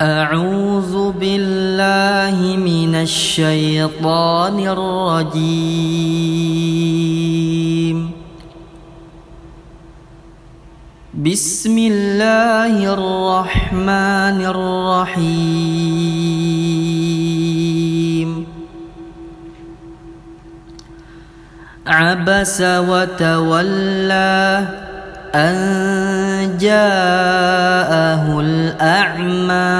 أعوذ بالله من الشيطان الرجيم. بسم الله الرحمن الرحيم. عبس وتولى أن جاءه الأعمى.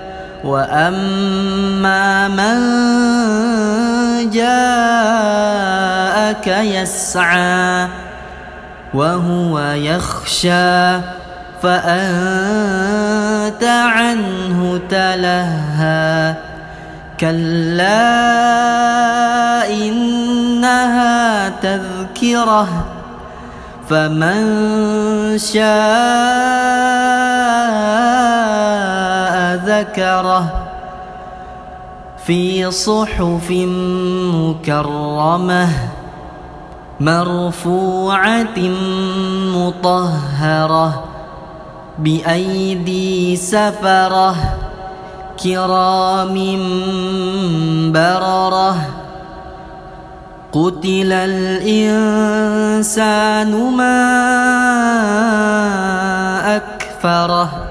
وأما من جاءك يسعى وهو يخشى فأنت عنه تلهى كلا إنها تذكره فمن شاء ذكره في صحف مكرمة مرفوعة مطهرة بأيدي سفرة كرام بررة قتل الإنسان ما أكفره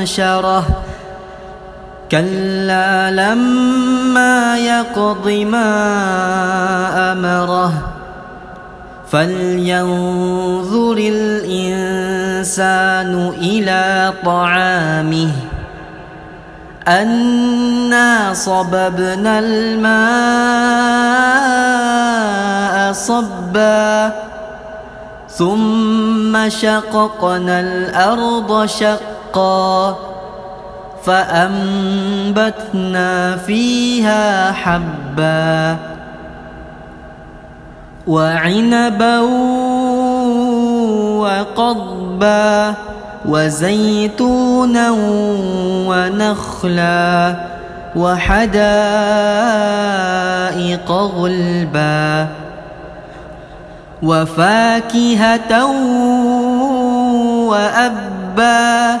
أنشره كلا لما يقض ما أمره فلينظر الإنسان إلى طعامه. أنا صببنا الماء صبا ثم شققنا الأرض شقا. فأنبتنا فيها حبا وعنبا وقضبا وزيتونا ونخلا وحدائق غلبا وفاكهة وأبا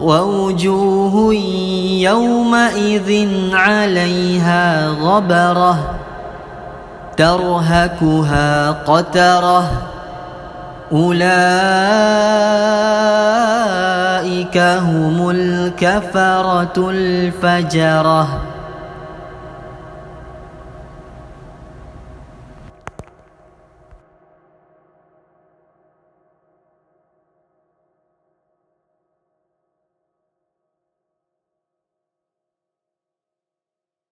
ووجوه يومئذ عليها غبرة ترهكها قترة. أولئك هم الكفرة الفجرة.